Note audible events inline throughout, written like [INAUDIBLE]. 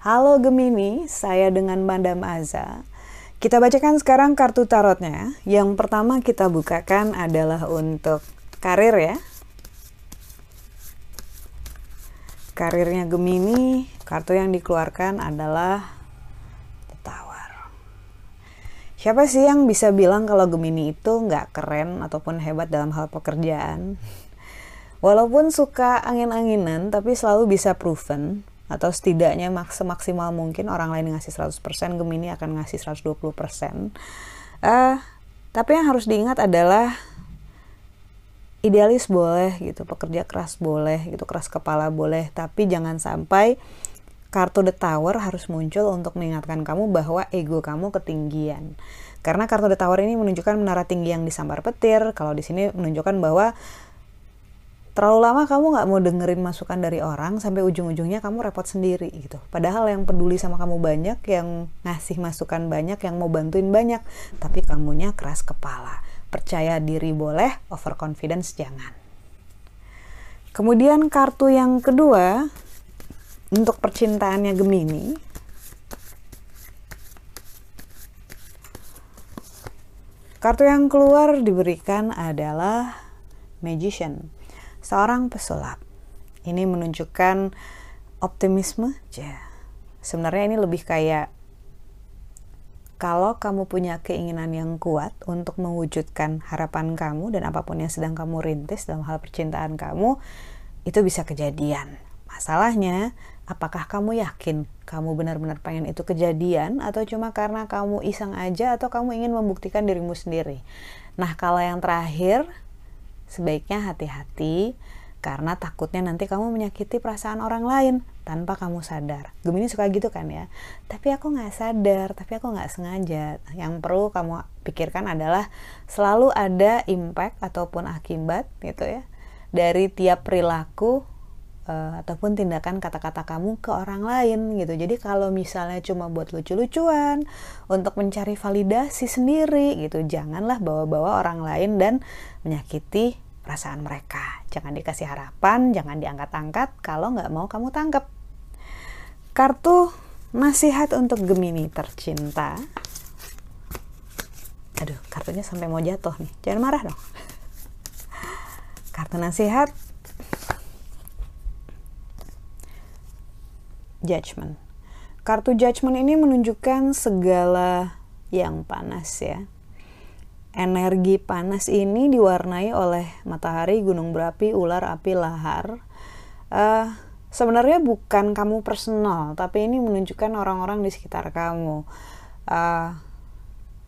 Halo Gemini, saya dengan Madam Aza. Kita bacakan sekarang kartu tarotnya. Yang pertama kita bukakan adalah untuk karir ya. Karirnya Gemini, kartu yang dikeluarkan adalah The Tower. Siapa sih yang bisa bilang kalau Gemini itu nggak keren ataupun hebat dalam hal pekerjaan? [LAUGHS] Walaupun suka angin-anginan, tapi selalu bisa proven atau setidaknya maks semaksimal mungkin orang lain ngasih 100% Gemini akan ngasih 120% uh, tapi yang harus diingat adalah idealis boleh gitu pekerja keras boleh gitu keras kepala boleh tapi jangan sampai kartu the tower harus muncul untuk mengingatkan kamu bahwa ego kamu ketinggian karena kartu the tower ini menunjukkan menara tinggi yang disambar petir kalau di sini menunjukkan bahwa terlalu lama kamu nggak mau dengerin masukan dari orang sampai ujung-ujungnya kamu repot sendiri gitu. Padahal yang peduli sama kamu banyak, yang ngasih masukan banyak, yang mau bantuin banyak, tapi kamunya keras kepala. Percaya diri boleh, overconfidence jangan. Kemudian kartu yang kedua untuk percintaannya Gemini. Kartu yang keluar diberikan adalah Magician seorang pesulap. Ini menunjukkan optimisme. Ya. Sebenarnya ini lebih kayak kalau kamu punya keinginan yang kuat untuk mewujudkan harapan kamu dan apa pun yang sedang kamu rintis dalam hal percintaan kamu, itu bisa kejadian. Masalahnya, apakah kamu yakin kamu benar-benar pengen itu kejadian atau cuma karena kamu iseng aja atau kamu ingin membuktikan dirimu sendiri? Nah, kalau yang terakhir, sebaiknya hati-hati karena takutnya nanti kamu menyakiti perasaan orang lain tanpa kamu sadar. Gemini suka gitu kan ya. Tapi aku nggak sadar, tapi aku nggak sengaja. Yang perlu kamu pikirkan adalah selalu ada impact ataupun akibat gitu ya dari tiap perilaku uh, ataupun tindakan kata-kata kamu ke orang lain gitu. Jadi kalau misalnya cuma buat lucu-lucuan untuk mencari validasi sendiri gitu, janganlah bawa-bawa orang lain dan menyakiti perasaan mereka. Jangan dikasih harapan, jangan diangkat-angkat kalau nggak mau kamu tangkap. Kartu nasihat untuk Gemini tercinta. Aduh, kartunya sampai mau jatuh nih. Jangan marah dong. Kartu nasihat Judgment. Kartu Judgment ini menunjukkan segala yang panas ya energi panas ini diwarnai oleh matahari, gunung berapi, ular, api, lahar. Uh, sebenarnya bukan kamu personal, tapi ini menunjukkan orang-orang di sekitar kamu. Uh,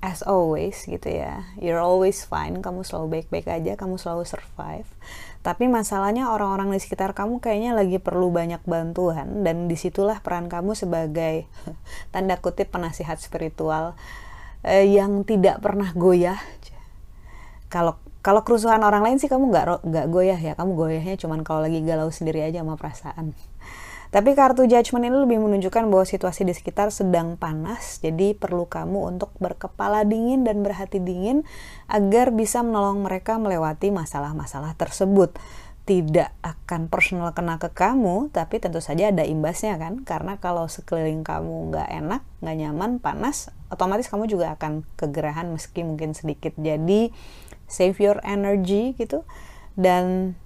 as always gitu ya, you're always fine, kamu selalu baik-baik aja, kamu selalu survive. Tapi masalahnya orang-orang di sekitar kamu kayaknya lagi perlu banyak bantuan dan di situlah peran kamu sebagai [LAUGHS] tanda kutip penasihat spiritual eh, yang tidak pernah goyah. Kalau kalau kerusuhan orang lain sih kamu nggak nggak goyah ya. Kamu goyahnya cuman kalau lagi galau sendiri aja sama perasaan tapi kartu judgment ini lebih menunjukkan bahwa situasi di sekitar sedang panas, jadi perlu kamu untuk berkepala dingin dan berhati dingin agar bisa menolong mereka melewati masalah-masalah tersebut. Tidak akan personal kena ke kamu, tapi tentu saja ada imbasnya kan, karena kalau sekeliling kamu nggak enak, nggak nyaman, panas, otomatis kamu juga akan kegerahan meski mungkin sedikit. Jadi save your energy gitu. Dan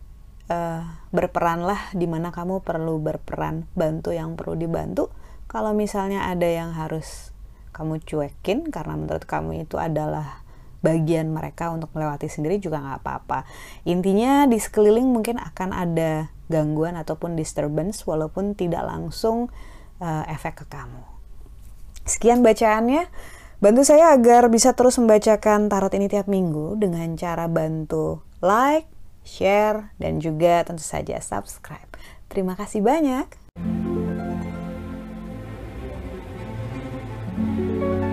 uh, berperanlah di mana kamu perlu berperan, bantu yang perlu dibantu. Kalau misalnya ada yang harus kamu cuekin karena menurut kamu itu adalah bagian mereka untuk melewati sendiri juga nggak apa-apa. Intinya di sekeliling mungkin akan ada gangguan ataupun disturbance walaupun tidak langsung uh, efek ke kamu. Sekian bacaannya. Bantu saya agar bisa terus membacakan tarot ini tiap minggu dengan cara bantu like, share, dan juga tentu saja subscribe. Terima kasih banyak. thank you